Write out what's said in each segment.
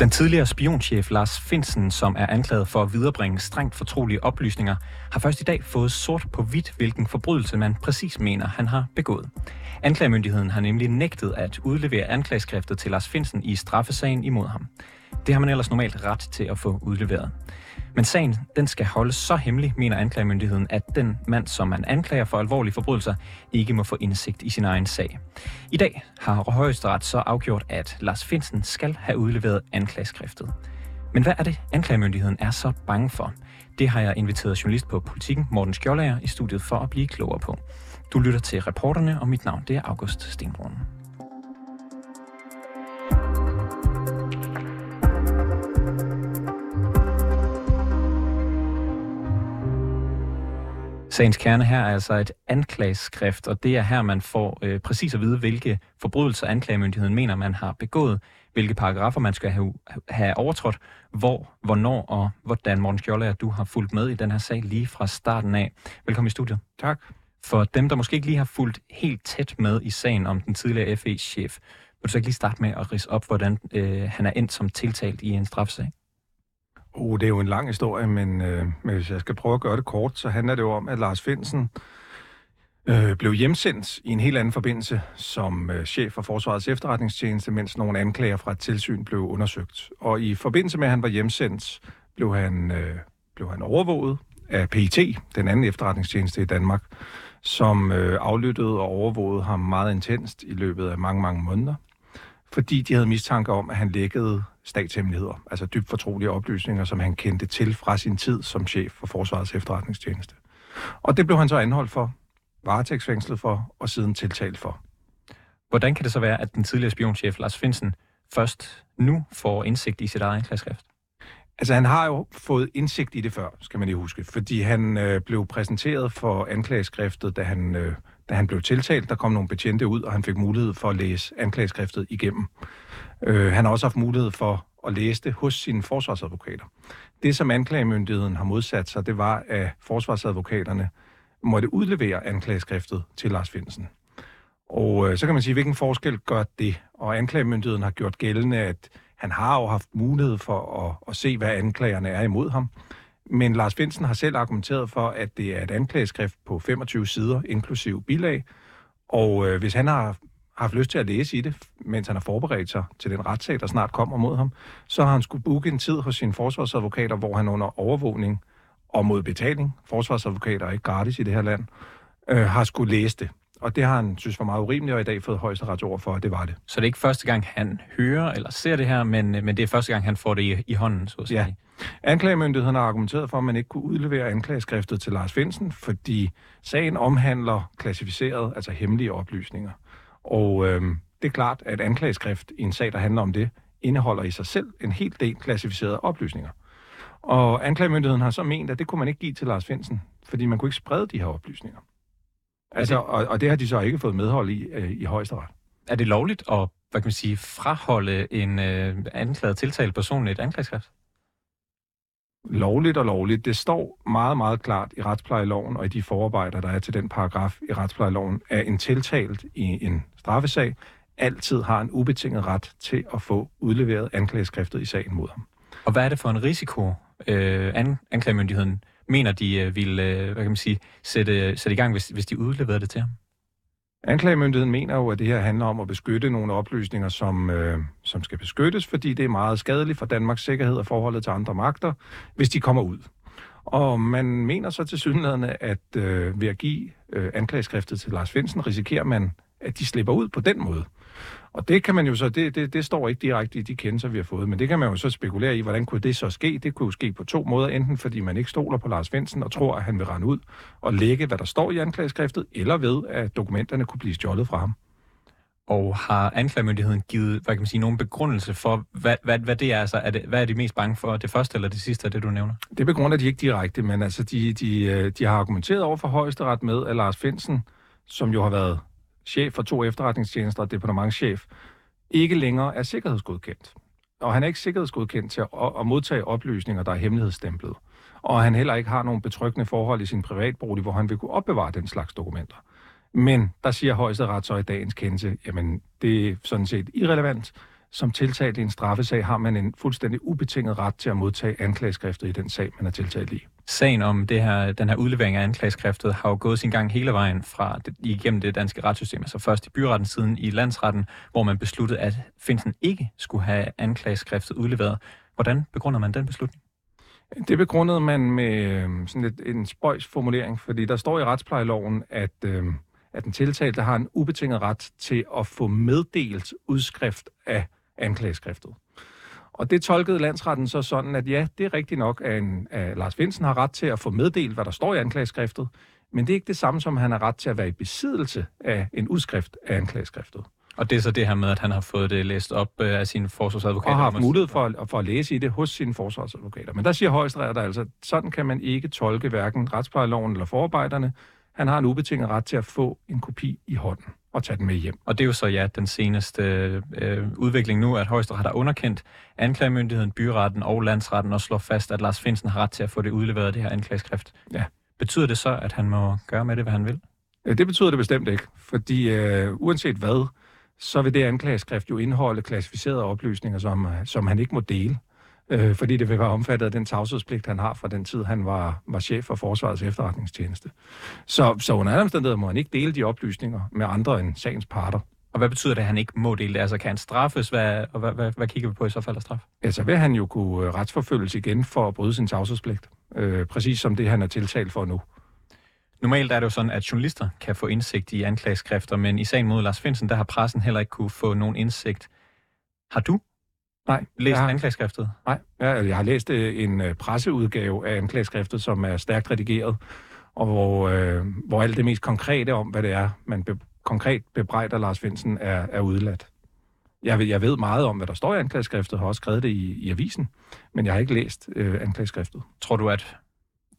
Den tidligere spionchef Lars Finsen, som er anklaget for at viderebringe strengt fortrolige oplysninger, har først i dag fået sort på hvidt, hvilken forbrydelse man præcis mener, han har begået. Anklagemyndigheden har nemlig nægtet at udlevere anklageskriftet til Lars Finsen i straffesagen imod ham. Det har man ellers normalt ret til at få udleveret. Men sagen den skal holdes så hemmelig, mener anklagemyndigheden, at den mand, som man anklager for alvorlige forbrydelser, ikke må få indsigt i sin egen sag. I dag har Højesteret så afgjort, at Lars Finsen skal have udleveret anklageskriftet. Men hvad er det, anklagemyndigheden er så bange for? Det har jeg inviteret journalist på Politiken, Morten Skjoldager, i studiet for at blive klogere på. Du lytter til reporterne, og mit navn det er August Stenbrun. Sagens kerne her er altså et anklageskrift, og det er her, man får øh, præcis at vide, hvilke forbrydelser anklagemyndigheden mener, man har begået, hvilke paragrafer man skal have, have overtrådt, hvor, hvornår og hvordan. Morten Skjolder, du har fulgt med i den her sag lige fra starten af. Velkommen i studiet. Tak. For dem, der måske ikke lige har fulgt helt tæt med i sagen om den tidligere FE-chef, vil du så ikke lige starte med at rise op, hvordan øh, han er endt som tiltalt i en strafsag? Oh, det er jo en lang historie, men, øh, men hvis jeg skal prøve at gøre det kort, så handler det jo om, at Lars Finsen øh, blev hjemsendt i en helt anden forbindelse som øh, chef for Forsvarets efterretningstjeneste, mens nogle anklager fra et tilsyn blev undersøgt. Og i forbindelse med, at han var hjemsendt, blev han, øh, blev han overvåget af PET, den anden efterretningstjeneste i Danmark, som øh, aflyttede og overvågede ham meget intenst i løbet af mange, mange måneder, fordi de havde mistanke om, at han lækkede statshemmeligheder, altså dybt fortrolige oplysninger, som han kendte til fra sin tid som chef for Forsvarets efterretningstjeneste. Og det blev han så anholdt for, varetægtsfængslet for og siden tiltalt for. Hvordan kan det så være, at den tidligere spionchef Lars Finsen først nu får indsigt i sit eget anklageskrift? Altså, han har jo fået indsigt i det før, skal man lige huske, fordi han øh, blev præsenteret for anklageskriftet, da han, øh, da han blev tiltalt. Der kom nogle betjente ud, og han fik mulighed for at læse anklageskriftet igennem. Øh, han har også haft mulighed for at læse det hos sine forsvarsadvokater. Det, som anklagemyndigheden har modsat sig, det var, at forsvarsadvokaterne måtte udlevere anklageskriftet til Lars Finsen. Og øh, så kan man sige, hvilken forskel gør det? Og anklagemyndigheden har gjort gældende, at han har jo haft mulighed for at, at se, hvad anklagerne er imod ham. Men Lars Finsen har selv argumenteret for, at det er et anklageskrift på 25 sider, inklusiv bilag. Og øh, hvis han har haft lyst til at læse i det, mens han har forberedt sig til den retssag, der snart kommer mod ham, så har han skulle booke en tid hos sine forsvarsadvokater, hvor han under overvågning og mod betaling, forsvarsadvokater er ikke gratis i det her land, øh, har skulle læse det. Og det har han synes var meget urimeligt, og i dag fået højesteret ord for, at det var det. Så det er ikke første gang, han hører eller ser det her, men, men det er første gang, han får det i, i hånden, så at sige. Ja. Anklagemyndigheden har argumenteret for, at man ikke kunne udlevere anklageskriftet til Lars Finsen, fordi sagen omhandler klassificeret, altså hemmelige oplysninger. Og øh, det er klart, at anklageskrift i en sag, der handler om det, indeholder i sig selv en hel del klassificerede oplysninger. Og anklagemyndigheden har så ment, at det kunne man ikke give til Lars Finsen, fordi man kunne ikke sprede de her oplysninger. Altså, og, og det har de så ikke fået medhold i øh, i højesteret. Er det lovligt at hvad kan man sige, fraholde en øh, anklaget tiltalt person et anklageskrift? Lovligt og lovligt. Det står meget, meget klart i retsplejeloven og i de forarbejder, der er til den paragraf i retsplejeloven, at en tiltalt i en straffesag altid har en ubetinget ret til at få udleveret anklageskriftet i sagen mod ham. Og hvad er det for en risiko, øh, an, anklagemyndigheden mener, de øh, vil øh, hvad kan man sige, sætte, sætte i gang, hvis, hvis de udleverede det til ham? Anklagemyndigheden mener jo, at det her handler om at beskytte nogle oplysninger, som, øh, som skal beskyttes, fordi det er meget skadeligt for Danmarks sikkerhed og forholdet til andre magter, hvis de kommer ud. Og man mener så til synligheden, at øh, ved at give øh, anklageskriftet til Lars Finsen, risikerer man, at de slipper ud på den måde. Og det kan man jo så, det, det, det står ikke direkte i de kendelser, vi har fået, men det kan man jo så spekulere i, hvordan kunne det så ske? Det kunne jo ske på to måder, enten fordi man ikke stoler på Lars Finsen og tror, at han vil rende ud og lægge, hvad der står i anklageskriftet, eller ved, at dokumenterne kunne blive stjålet fra ham. Og har anklagemyndigheden givet, hvad kan man sige, nogen begrundelse for, hvad, hvad, hvad det er? Altså, er det, hvad er de mest bange for? Det første eller det sidste af det, du nævner? Det begrunder de ikke direkte, men altså, de, de, øh, de har argumenteret over for højesteret med, at Lars Finsen, som jo har været chef for to efterretningstjenester og departementschef, ikke længere er sikkerhedsgodkendt. Og han er ikke sikkerhedsgodkendt til at, at modtage oplysninger, der er hemmelighedsstemplet. Og han heller ikke har nogen betryggende forhold i sin privatbolig, hvor han vil kunne opbevare den slags dokumenter. Men der siger højesteret så i dagens kendelse, jamen det er sådan set irrelevant som tiltalt i en straffesag har man en fuldstændig ubetinget ret til at modtage anklageskriftet i den sag, man er tiltalt i. Sagen om det her, den her udlevering af anklageskriftet har jo gået sin gang hele vejen fra det, igennem det danske retssystem, altså først i byretten, siden i landsretten, hvor man besluttede, at Finsen ikke skulle have anklageskriftet udleveret. Hvordan begrunder man den beslutning? Det begrundede man med øh, sådan et, en spøjs formulering, fordi der står i retsplejeloven, at, øh, at den tiltalte har en ubetinget ret til at få meddelt udskrift af anklageskriftet. Og det tolkede landsretten så sådan, at ja, det er rigtigt nok, at, en, at Lars Finsen har ret til at få meddelt, hvad der står i anklageskriftet, men det er ikke det samme som, at han har ret til at være i besiddelse af en udskrift af anklageskriftet. Og det er så det her med, at han har fået det læst op øh, af sine forsvarsadvokater. Og har haft mulighed for, at, for at læse i det hos sine forsvarsadvokater. Men der siger højesteret altså, sådan kan man ikke tolke hverken retsplejeloven eller forarbejderne. Han har en ubetinget ret til at få en kopi i hånden og tage den med hjem. Og det er jo så ja, den seneste øh, udvikling nu, at Højesteret har underkendt anklagemyndigheden, byretten og landsretten og slår fast, at Lars Finsen har ret til at få det udleveret, det her anklageskrift. Ja. Betyder det så, at han må gøre med det, hvad han vil? Det betyder det bestemt ikke, fordi øh, uanset hvad, så vil det anklageskrift jo indeholde klassificerede oplysninger, som, som han ikke må dele, øh, fordi det vil være omfattet af den tavshedspligt, han har fra den tid, han var, var chef for Forsvarets efterretningstjeneste. Så, så under alle omstændigheder må han ikke dele de oplysninger med andre end sagens parter. Og hvad betyder det, at han ikke må dele det? Altså kan han straffes, hvad, og hvad, hvad, hvad kigger vi på i så fald af straf? Altså vil han jo kunne retsforfølges igen for at bryde sin tavshedspligt, øh, præcis som det, han er tiltalt for nu. Normalt er det jo sådan, at journalister kan få indsigt i anklageskrifter, men i sagen mod Lars Finsen, der har pressen heller ikke kunne få nogen indsigt. Har du Nej, læst jeg har, anklageskriftet? nej jeg, jeg har læst øh, en øh, presseudgave af anklageskriftet, som er stærkt redigeret, og hvor, øh, hvor alt det mest konkrete om, hvad det er, man be, konkret bebrejder Lars Finsen, er, er udladt. Jeg ved, jeg ved meget om, hvad der står i anklageskriftet, har også skrevet det i, i avisen, men jeg har ikke læst øh, anklageskriftet. Tror du, at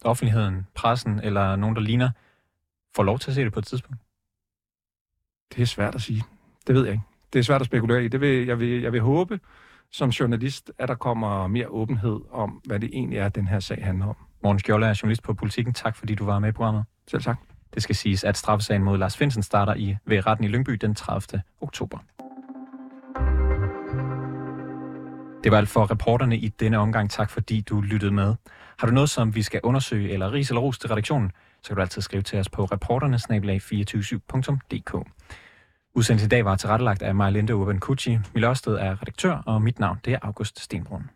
offentligheden, pressen eller nogen, der ligner, får lov til at se det på et tidspunkt? Det er svært at sige. Det ved jeg ikke. Det er svært at spekulere i. Det vil, jeg, vil, jeg vil håbe som journalist, at der kommer mere åbenhed om, hvad det egentlig er, den her sag handler om. Morten Skjold er journalist på Politiken. Tak fordi du var med i programmet. Selv tak. Det skal siges, at straffesagen mod Lars Finsen starter i ved retten i Lyngby den 30. oktober. Det var alt for reporterne i denne omgang. Tak fordi du lyttede med. Har du noget, som vi skal undersøge, eller ris eller ros til redaktionen, så kan du altid skrive til os på reporternesnabelag247.dk. Udsendelsen i dag var tilrettelagt af Maja Linde Urban Kucci. Milørsted er redaktør, og mit navn det er August Stenbrun.